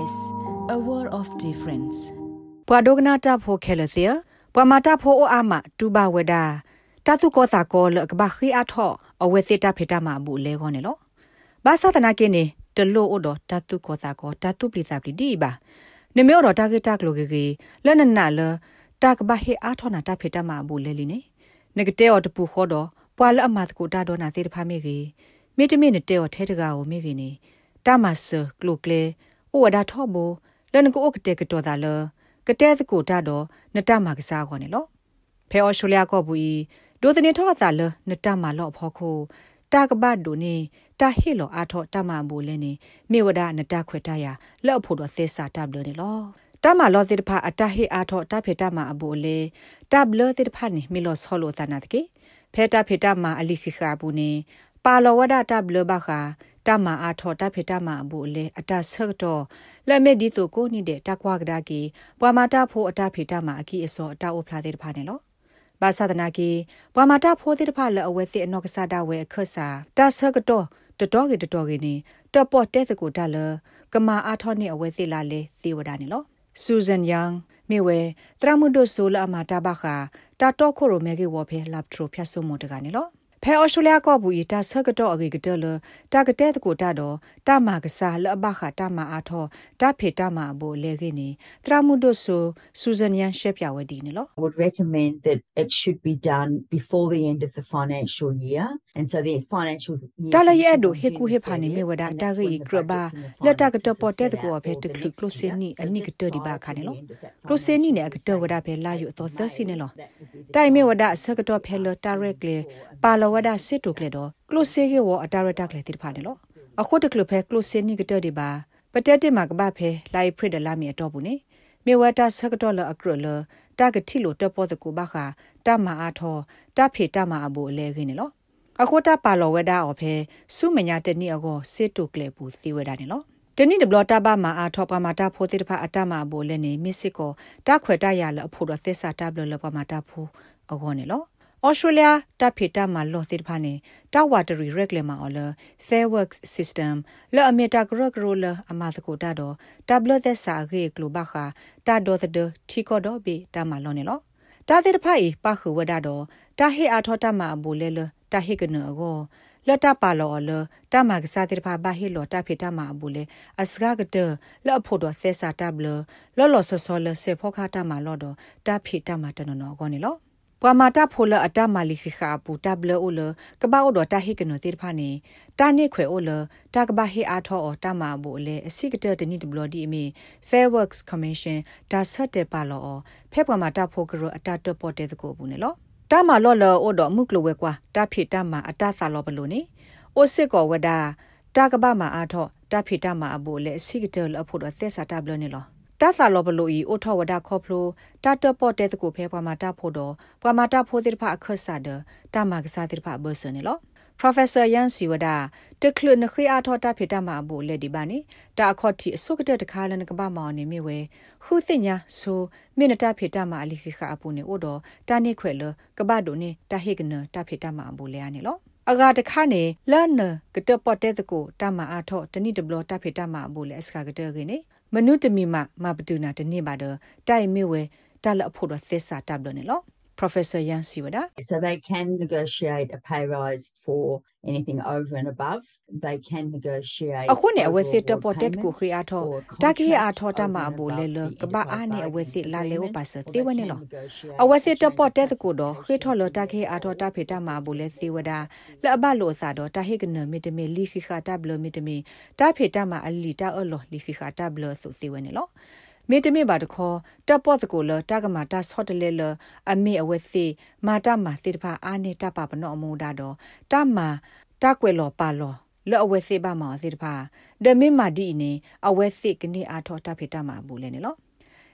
SBS a world of difference ပဝဒဂနာတာဖိုခဲလစီပဝမတာဖိုအိုအာမတူဘဝဒါတတုကောစာကောလကဘခီအထောအဝဲစစ်တာဖေတာမှာဘူးလဲခေါနေလောဘာသာတနာကိနေတလို့အိုတော့တတုကောစာကောတတုပရိသပရိဒီပါနေမေတော့တာဂက်တာကလိုကေကေလဲနနာလတာကဘဟေအထောနာတာဖေတာမှာဘူးလဲလီနေနဂတဲော်တပူခေါ်တော့ပွာလအမတ်ကိုတာတော့နာစေတဖာမေကေမေတမေနဲ့တဲော်ထဲတကာကိုမေကေနေတာမဆကလုကလေ ဩဝဒါထောဘောလန်ကိုအကတဲ့ကတော်တာလကတဲ့စကိုတာတော့နတမကစားခေါ်နေလောဖဲအော်စတြေးလျကောဘူးဒိုတနေထောတာလနတမလော့ဖောခိုတာကဘတ်ဒိုနေတာဟေလောအာထောတမဘူလဲနေမေဝဒနတခွေတရလော့ဖို့တော့သေစာတပ်လို့နေလောတမလောတိတဖအတဟေအာထောတဖေတမအဘူလေတပ်လတိတဖနေမီလောဆောလိုတနာတကေဖဲတဖေတမအလိခိခါဘူးနေပါလောဝဒတပ်လဘခာ တမအားထောတဖေတမအဘူလေအတဆက်တော့လက်မဲ့ဒီဆိုကိုနေတဲ့တကွာကဒါကီပွာမာတာဖိုးအတဖေတမအကီအစောအတအိုဖလာတဲ့တဖာနေလောဘာသာဒနာကီပွာမာတာဖိုးတဲ့တဖာလအဝဲစစ်အနောက်ကစားတာဝဲအခဆာတဆက်တော့တတော်ကေတတော်ကေနေတပေါ်တဲ့စကိုတလကမာအားထောနေအဝဲစစ်လာလေသေဝဒနေလောဆူဇန်ယန်မေဝဲတရမွန်ဒိုဆိုလာအမာတာဘခာတာတော့ခိုရိုမဲကေဝဖေလပ်ထရိုဖျတ်ဆုမတကနေလော ဖဲအော်စတြေးလျကောဘူးဤတာဆကတော့အကေကတလတာကတဲ့တကိုတာတော့တာမာကစားလဘခတာမာအားထောတာဖေတာမာဘိုလေခိနေတရာမှုဒိုဆိုဆူဇန်ယန်ရှက်ပြဝဒီနေလော would recommend that it should be done before the end of the financial year and so the financial year တာလရဲ့ဒိုဟေကူဟေဖာနေမေဝဒတာဂေကရဘာလက်တာကတပေါ်တဲ့တကိုဖေတကလကလစနီအနိကတဒီဘာခါနေလောကလစနီနဲ့ကတဝဒဖေလာယူအတော်သစီနေလောတိုင်မေဝဒဆကတော့ဖေလတာရက်လေပါလဝဒစစ်တုကလေတော့ကလုစေကေဝအတာရတာကလေတိဖာနေလို့အခုတကလဖဲကလုစေနီကတဲ့ဒီပါပတက်တိမှာကပဖဲလိုက်ဖရစ်ဒလာမီအတော့ဘူးနေမေဝတာဆကတော့လအကရလတာကတိလိုတပေါ်တကူဘခာတမအားထောတဖေတမအဘူအလဲခင်းနေလို့အခုတပါလောဝဲတာအဖဲစုမညာတနည်းအကောစစ်တုကလေဘူးစီဝဲတာနေလို့တနိဒဘလတာဘာမာအာထောပမာတာဖိုတိတဖာအတမအဘူလဲနေမစ်စစ်ကိုတခွေတရလအဖို့တော့သစ္စာတဘလလပမာတာဖိုအကောနေလို့ ဩစတြေးလျတပ်ဖေတာမှာလော်စစ်ဖာနေတောက်ဝါတရီရက်လက်မှာအော်လ Fair Works System လော်အမီတာဂရဂရိုလအမသကိုတာတော့တဘလသက်စာရေကလိုဘခာတာဒေါ်သဒထီကောတော့ဘေတာမှာလော်နေလောတာတဲ့ဖိုင်ပါခုဝဒတော့တာဟေအာထောတာမှာဘူလဲလတာဟေကနောကိုလတပါလောလတမကစားတဲ့ဖာဘာဟီလောတဖေတမအဘူးလေအစကားကတလော့ဖို့တော့ဆက်စာတဘလလော်လော်ဆောဆောလစေဖောခါတမလော်တော့တဖေတမတနနောကောနေလော ပဝမာတာဖိုလအတမလီခိခာပူတဘလအိုလကပောက်တော့တာဟိကနိုတိဖာနေတာနိခွေအိုလတာကဘာဟိအာထောအတမဘူလေအစိကတတနိဒဘလဒီအမီ Fair Works Commission ဒါဆတ်တဲ့ပါလောဖဲပဝမာတာဖိုကရအတတပေါ်တဲ့ကိုဘူးနေလောတာမလော်လောအိုတော့မှုကလဝဲကွာတာဖိတမအတဆာလောဘလို့နေအိုစစ်ကောဝဒါတာကဘာမအာထောတာဖိတမအဘူလေအစိကတလအဖို့တော့သက်စာတဘလနေလော တသလောဘလိုဤအိုထောဝဒခေါဖလိုတတပေါ်တဲ့တကိုဖဲပွားမာတာဖို့တော့ပွားမာတာဖို့တဲ့ဖအခဆာဒတာမကစားတဲ့ဖဘဆနေလော Professor Yan Siwada တခလနခိအားထောတာဖေတမှာဘူးလေဒီပါနေတာအခေါ်တီအစုကတဲ့တခါလနကပမောင်နေမြဝဲခုသိညာဆိုမိနတာဖေတမှာအလိခိခအပူနေအိုတော့တာနေခွဲလကပဒိုနေတာဟေကနတာဖေတမှာဘူးလေအနေလောအဂါတခါနေလန်နကတပတ်တဲ့တကိုတာမအားထောတနိတဘလတာဖေတမှာဘူးလေအစကကတဲ့ကနေ မနုတမီမမပတူနာတနေ့ပါတော့တိုင်မေဝဲတလအဖို့တော့သစ္စာတပ်လို့နေလို့ Professor Yan Siwada. So they can negotiate a pay rise for anything over and above. They can negotiate အခုနဲ့အဝဲစစ်တပေါ်တက်ကိုခွေအားထောတကီအားထောတမအဘူလဲလကပအားနဲ့အဝဲစစ်လာလေဥပါစတေဝနေလောအဝဲစစ်တပေါ်တက်ကိုတော့ခွေထောလတကီအားထောတဖေတမအဘူလဲစီဝဒလအဘလို့စာတော့တဟိကနမီတမီလီခိခတာဘလမီတမီတဖေတမအလီတာအလောလီခိခတာဘလဆိုစီဝနေလော မေတမေပါတခေါ်တပ်ပေါ်တကိုလတကမာတာဆော့တလဲလအမေအဝဲစီမာတမာသေတဖာအာနေတပပနောအမူဒါတော့တမာတကွယ်လောပါလောလောအဝဲစီပါမောသေတဖာဒမေမာဒီနေအဝဲစီကနေအာထောတဖေတမာဘူးလဲနေလော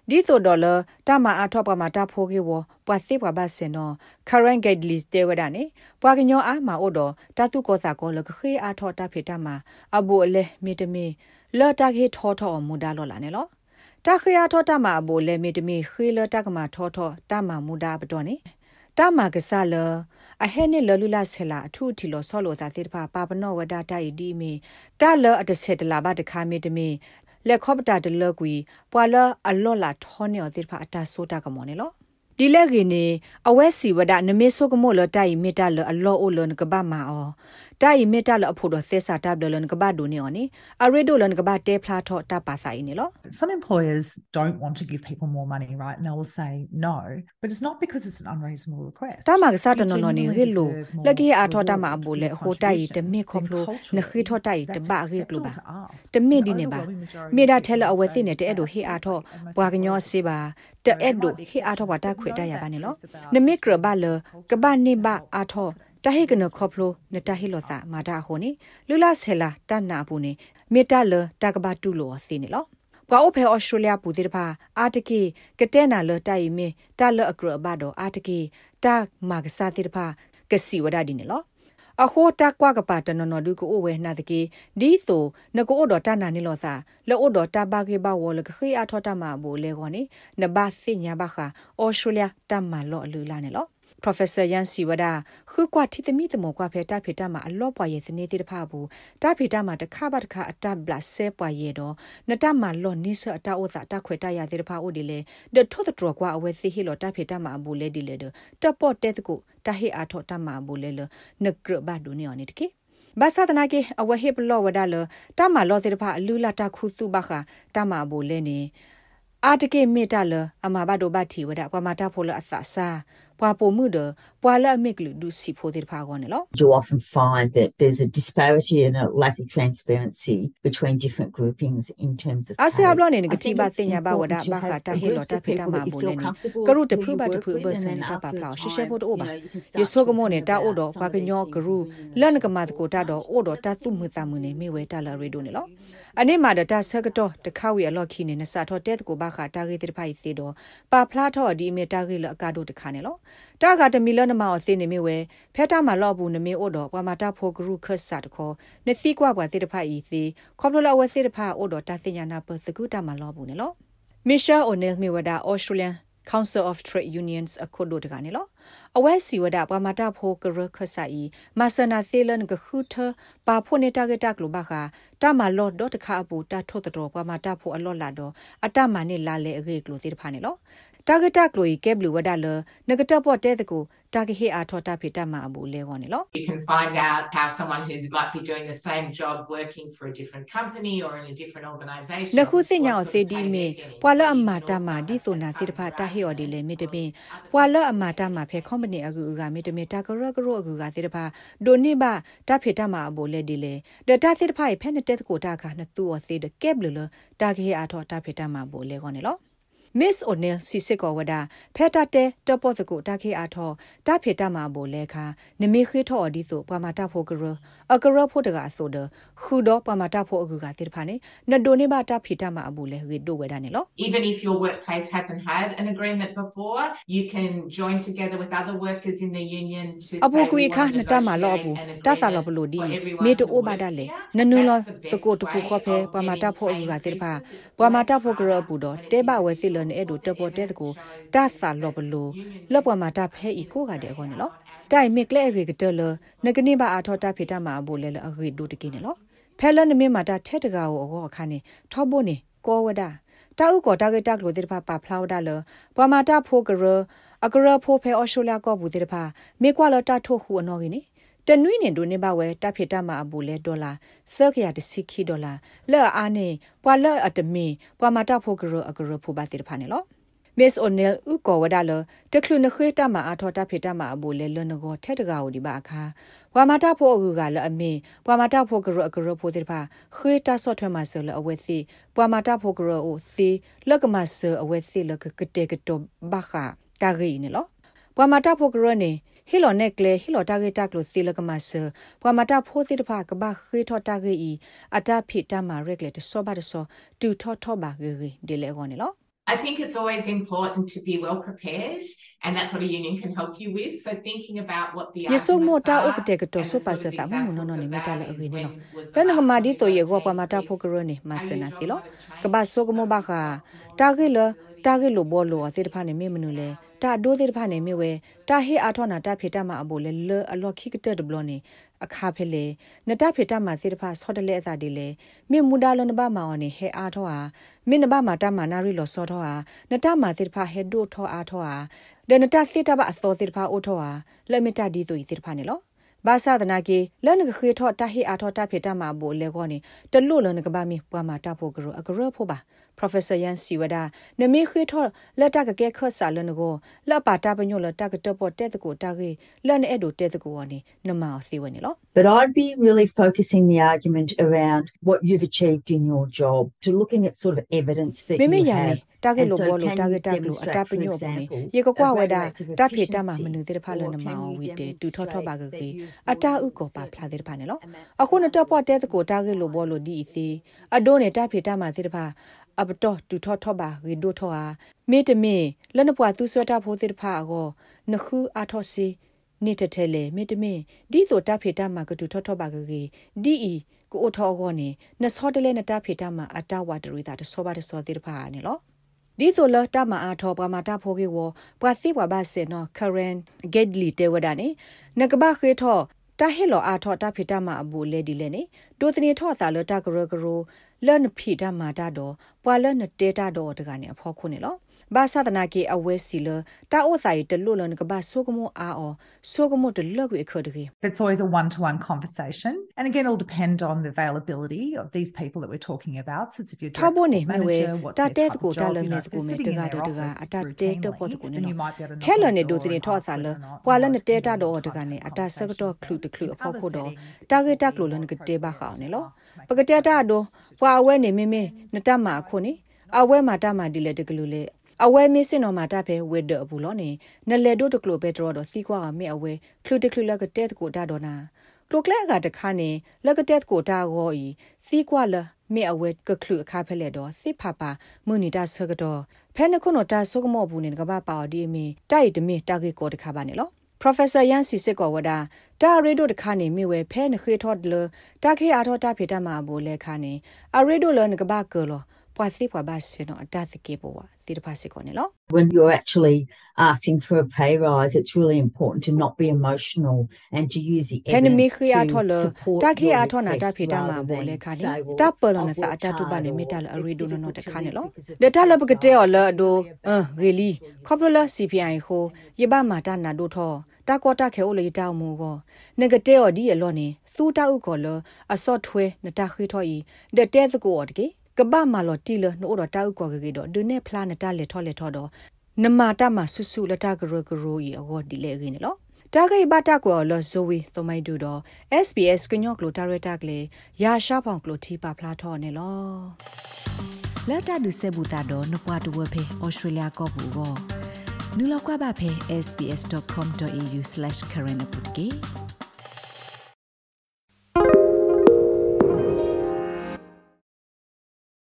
ဒီဆိုဒေါ်လာတမအားထောပမာတာဖိုးကေဝပွာစေပွာဘဆင်နော current gate list တေဝဒနေပွာကညောအားမာအိုတော်တတုကောစာကောလခေအားထောတဖေတမာအဘူအလဲမီတမီလော်တာခေထောထောမူဒါလောလာနေလော တခရထောတမအဘိုလဲမေတမီခေလတကမထောထောတမမူဒါပတော်နေတမကဆလအဟဲနဲ့လလူလာဆလာအထုထီလောဆောလောစာသေတဖာပါပနောဝဒတာဤဒီမီတလအတဆက်တလာဘတခါမေတမီလက်ခော့ပတာတလကွီပွာလအလော့လာထောနေော်တိဖာအတာဆိုတာကမော်နေလောဒီလက်ကြီးနေအဝဲစီဝဒနမေဆုကမို့လတိုင်မီတာလအလောအိုလန်ကဘာမာအောတိုင်မီတာလအဖို့တော့သက်စာတပ်လန်ကဘာဒိုနေော်နေအရေဒိုလန်ကဘာတဲဖလာထောတပါဆိုင်နေလော Some employers don't want to give people more money right and they will say no but it's not because it's an unreasonable request တမကစားတနော်နော်နေရေလိုလက်ကီအထောတမအဘူလေဟိုတိုင်တမေခေါပလိုနခိထောတိုင်တဘာရေကလိုပါတမေဒီနေပါမေဒါထဲလအဝဲသိနေတဲ့အဲ့ဒိုဟေအာထောဘွာကညောစေပါတဲ့အဲ့ဒိုဟေအာထောဘာတာခွေတရပါနေလောနမေကရဘလကဘာနေဘာအာထော တဟိကနခေါပလိုနတဟိလောစာမာတာဟိုနေလူလာဆဲလာတနာဘူးနေမေတလတကဘာတူလောစီနေလောကွာအိုဖေဩစတြေးလျပူတိတဖာအာတကေကတဲနာလတိုင်မီတာလအကရဘဒိုအာတကေတာမာကစားတိတဖာကစီဝဒဒီနေလောအခိုတာကွာကပါတနနဒုကိုဝဲနာတကေဒီဆိုနကိုအော်တာနာနေလောစာလောအော်တာဘာကေဘာဝလကခိအထောတာမှာဘူလေခေါနေနဘာစညာဘခဩစတြေးလျတမ္မာလောအလူလာနေလော Professor Yan Siwada ခုကွာတိတမိတမောကွာဖေတာဖေတာမှာအလော့ပွားရဲ့စနေတိတဖဘူးတာဖေတာမှာတခါပါတခါအတဘလဆဲပွားရဲ့တော့နတမှာလော့နိစအတာဥသာတခွေတရတဲ့တဖဦးဒီလေဒထို့တတော်ကွာအဝဲစီဟီလောတာဖေတာမှာအဘူးလေဒီလေတပေါ့တဲ့တကုတဟေအာထောတမှာအဘူးလေလနဂရဘဒုနီယောနိတကေဘာသာတနာကေအဝဟေပလောဝဒါလတမလောတဲ့တဖအလူလာတခုစုဘခတမအဘူးလေနေ အာတကေမေတလအမဘဒိုဘတီဝဒကွာမတာဖိုလအသစာပွာပိုမှုဒပွာလာမစ်လူဒုစီဖိုတေဖာကောနော် You often find that there's a disparity and a lack of transparency between different groupings in terms of အဆာဘလောနေကတိပါတင်ညာဘဝဒဘာခတာဟေလောတာဖေတာမဘိုလေနီကရုတဖုဘတဖုဘစန်တာပါဖလာရှေရှေဖို့တော့ပါယေဆိုကမောနေတာအိုတော့ဘာကညောဂရုလန်ကမတ်ကိုတာတော့အိုတော့တာတုမှုသမနေမိဝဲတာလာရီဒိုနေလော အနေမှာဒတာဆကတော့တခါဝီအလော့ခီနေနစာထောတဲ့ကိုဘာခတာဂေတဖိုင်စီတော့ပါဖလာထောဒီမီတာဂေလအကာဒိုတခါနေလောတာကတမီလနမောအသိနေမီဝဲဖဲတာမှာလော့ဘူးနမေအိုတော့ပွာမာတာဖိုဂရုခတ်စာတခေါနစီကွာပွာသေတဖိုင်ဤစီခေါပလိုလဝဲစေတဖာအိုတော့တာစညာနာပစကူတာမှာလော့ဘူးနေလောမီရှာအိုနယ်မီဝဒါအော်စတြေးလျ Council of Trade Unions အခုဒိုတကနေလောအဝဲစီဝဒပမာတာဖိုကရခဆာဤမဆနာသေလန်ကခုထပါဖို့နေတာကတကလဘခတမလော့ဒတ်ခါဘူးတာထော့တော်ပမာတာဖိုအလော့လာတော့အတမနဲ့လာလေအခေကလို့သေတဖာနေလော တာဂက်တက်လိုကဲဘလူဝဒါလနဂတပေါ်တဲ့တကူတာဂဟေအာထောတာဖေတမအဘူလဲကောနေလော You can find out how someone who's might be doing the same job working for a different company or in a different organization နခုစညာအစေဒီမေပွာလအမတာမာဒီဆိုနာတိတဖာတာဟေော်ဒီလေမေတပင်ပွာလအမတာမာဖေကော်ပနီအကူကမေတမေတာကရကရအကူကတိတဖာဒိုနိဘတာဖေတမအဘူလဲဒီလေဒတာတိတဖာဖဲနတက်ကိုတာကနတူအစေဒကဲဘလူလတာဂဟေအာထောတာဖေတမအဘူလဲကောနေလော Miss O'Neil စီစစ်ကောဝဒဖက်တာတဲတပေါ်စကိုတခေအားထောတဖေတမှာဘိုလဲခါနမေခေထောအဒီဆိုပမာတာဖိုကရအကရဖို့တကအဆိုဒခူတော့ပမာတာဖိုအကူကတိဖာနေနဒိုနေဘာတဖေတမှာအဘူလဲခေဒိုဝဒနေလော Even if your workplace hasn't had an agreement before, you can join together with other workers in the union to အဘူ say ကွေ we ခါ want to နတမလောအဘူ negotiate an တဆာလောဘလို့ဒီ agreement for မေ everyone တိုအို who ဘာဒါ works လေ here. နနူလော That's the စကို best တခုခေါ်ဖဲ way ပမာ of တာဖိုအကူ getting က pay တိဖာ increases. ပမာတာဖိုကရဘူးတော့တဲဘဝဲစီလနေအဲ့ဒိုတပေါ်တဲ့ကိုတဆာလောဘလို့လောပမာတာဖဲဤကိုကတဲ့ခေါနေလောတိုင်မစ်ကလေရေကတလနကနေဘာအာထောတာဖေတာမှာအဘူလဲလအဂေဒိုတကိနေလောဖဲလနမေမာတာထဲတကာကိုအောအခါနေထောဘိုနေကောဝဒါတာဥကောတာဂေတက်လို့တိဖာပါဖလာဝဒါလပမာတာဖိုကရအကရဖိုဖဲအော်ရှိုလျာကောဘူးတိဖာမေကွာလတာထိုဟူအနော်ကိနေ တနွိနေဒိုနေဘဝဲတဖေတမအဘူလဲဒေါ်လာဆက်ကရတစီခီဒေါ်လာလဲ့အားနေပွာလဲ့အတမီပွာမာတာဖိုကရအကရဖိုပါတိဖာနေလော Miss O'Neil ဥကောဝဒါလတကလူနခွေတမအားထောတာဖေတမအဘူလဲလနကိုထဲတကာကိုဒီပါအခါဝါမတာဖို့အကူကလအမေပွာမတာဖို့ကရအကရဖို့တိဖာခွေတာဆော့ထွဲမှာဆလအဝဲစီပွာမတာဖို့ကရအိုစီလကမဆအဝဲစီလကကတဲ့ကတော့ဘာခာတာဂီနေလောပွာမတာဖို့ကရနေ ဟီလိုနက်ကလေဟီလိုတာဂေတာကလိုစီလကမဆပွာမတာဖိုးစီတဖာကဘာခေထောတာဂေဤအတာဖိတမရက်လေတဆောဘာတဆောတူထောထောဘာဂေဒီလေကောနေလော I think it's always important to be well prepared, and that's what a union can help you with. So thinking about what the yeso mo arguments ta are ok te ko to and so the pa sort sa of ta mo no no examples ni of me ta that la is agi ni lo when was the la na last ma di time to ye you go pa made ma ta this pho ko ro ni ma and se your na job si lo might have ka ba changed so ko mo ba kha ta ge lo ta ge lo bo lo a te pha ne me menu le ta do te pha ne me we ta he a tho na ta phe ta ma a bo le le a lo khi ka te de blo ni အခါဖဲလေနတဖေတမှာစေတဖာဆော့တလဲအစာဒီလေမြေမူဒါလနဘမာဝနေဟဲအားထောဟာမင်းနဘမာတမနာရီလောဆောထောဟာနတမှာစေတဖာဟဲဒိုထောအားထောဟာဒနတစေတဘအသောစေတဖာအိုထောဟာလက်မတဒီသူစေတဖာနေလောဘာသာဒနာကေလနကခေထောတဟိအားထောတဖေတမှာဘိုလေကောနေတလို့လနကဘာမီပွားမှာတဖို့ကရအကရဖို့ပါ Professor Yan Siwada နမေခွေထောလက်တကကဲခတ်စာလနကိုလက်ပါတာပညိုလတကတပေါ်တဲ့တကိုတာကေလက်နဲ့အဲ့ဒိုတဲ့တကိုဝနေနမောစီဝနေလော But I'd be really focusing the argument around what you've achieved in your job, to looking at sort of evidence that မေ you မေယာနေ have. တာကေ And လို so ဘောလို can တာ you ကေတာကလိုအ demonstrate, တာပ for ညိုဘောနေ example, ရေကကွာ a ဝ great ဒါ rates of တာဖေတာမှာ efficiency? မနုတဲ့ဖာလ Or နမော can you ဝီတေတူထောထောပါက demonstrate ကေ that you've အတာဥ grown ကိုပါ certain ဖလာတဲ့ဖာနေလော amounts အခုနတော့ပေါ်တဲ့တကိုတာကေလိုဘောလိုဒီအစီအဒိုနေတာဖေတာမှာစေတဖာ အပတော့တူထောထောပါရီဒိုထောဟာမေတမေလနပွားသူဆွတာဖိုစေတဖာအောနခုအထောစီနေတဲ့ထဲလေမေတမေဒီဆိုတာဖေတာမှာကတူထောထောပါကကေဒီအီကိုအထောကောနေနစောတလဲနတာဖေတာမှာအတာဝတရီတာတစောပါတစောသေးတဖာနေလောဒီဆိုလတာမအားထောပမာတာဖိုကေဝပွာစီဝဘာစေနောကရန်ဂက်ဒလီတေဝဒနေနကဘာခေထော တာဟေလောအားထောတာဖေတာမအဘူလေဒီလေနေဒိုသနေထောသာလတာကရကရလန်ဖီတာမာတာတော့ပွာလန်တေတာတော့တကနေအဖောခုနေလော ဘာသာတနာကေအဝဲစီလတာအိုဆိုင်တလွလန်ကဘာဆိုကမောအာအောဆိုကမောတလကွေခဒကေ It's always a one to one conversation. And again, it'll depend on the availability of these people that we're talking about. So it's if you're ထောဘောနေ director မ or ဝဲ manager, what's တာ their တဲ type ကို of တာ job, လ you မဲ know, if ကို they're မဲ sitting တ in က their တက office အတာတဲတော့ပေါ်ကိုနေ routinely, then တော့ you might be able to ခဲလ knock on နေ the ဒို door စနေ and ထော ask ဆာလ whether or not ပွာလ you န guys တဲ can တာ get တော့ into တကနေ type of အတာစကတော့ conversation. ခလူတခလူ In အဖို့ other ခုတော့ settings, တာဂေ it တာ may ကလို be လနက more တေဘာ appropriate ခေါနေ to လော ask to make ပကတဲတာတော့ပွာအဝဲနေမေမေနတမအခုနေအဝဲမှာတမဒီလေတကလူလေ အဝဲမစင်တော်မှာတဖဲဝဲဒဘူးလောနေနလေတို့တကလိုပဲတော်တော့စီကွာကမေအဝဲခလူတကလူလကတဲတကိုတာတော့နာကလုကလဲကတခါနေလကတက်ကိုတာကိုဤစီကွာလမေအဝဲကခလူအခါဖဲလေတော့စစ်ဖပါမူနီတာဆကတော့ဖဲနခုနော်တာဆုကမောဘူးနေကဘာပါဒီမီတိုက်တမီတာကေကိုတခါပါနေလော Professor Yan Sisik ကဝဒတာရီဒိုတခါနေမိဝဲဖဲနခေထော့လတာခေအားထောတာဖေတမှာဘိုလဲခါနေအရီဒိုလနကဘာကလောပွာစီပွာဘဆေနောအတသကေဘောဝစီတဖာစီကောနေလော When you're actually asking for a pay rise, it's really important to not be emotional and to use the ဖဲနမီ evidence ခရီအားထောလ to support တာခေ your အားထောနာတာ request ဖေတမှာ rather ဘို than လဲခါနေ say, well, တာပလန I've စာအ worked တတူပါနေ hard မီတာလ or အရီ it's ဒိုနောတ difficult ခါ to နေ live လော because of လက်တာလပကတဲ့ော်လ the ဒိုအဂေလီခေါပလ CPI ဟိုယဘမာတာနာဒိုထောတာကောတာခဲအိုလေတောင်းမူကောနဂတဲ့ော်ဒီရလောနေသူတာဥကောလအစော့ထွဲနတာခိထောဤဒတဲ့သ ကိုအတကေကဘာမာလော်တီလနိုးတော့တာဥကောကေတော့ဒုနေဖလာနတာလေထောလေထောတော့နမတာမဆူဆူလတာဂရဂရိုဤအောဒီလေရင်းလောတာဂိဘတာကောလဇိုဝီသမိုင်ဒူတော့ SBS ကညော့ကလိုတာရတာကလေရာရှာဖောင်ကလိုတီပါဖလာထောနေလောလက်တာဒုစေဘူတာတော့နပွားတဝဖေဩစတြေးလျကောဘူးကောနူလောက်ကွာပါဖေ sbs.com.au/current update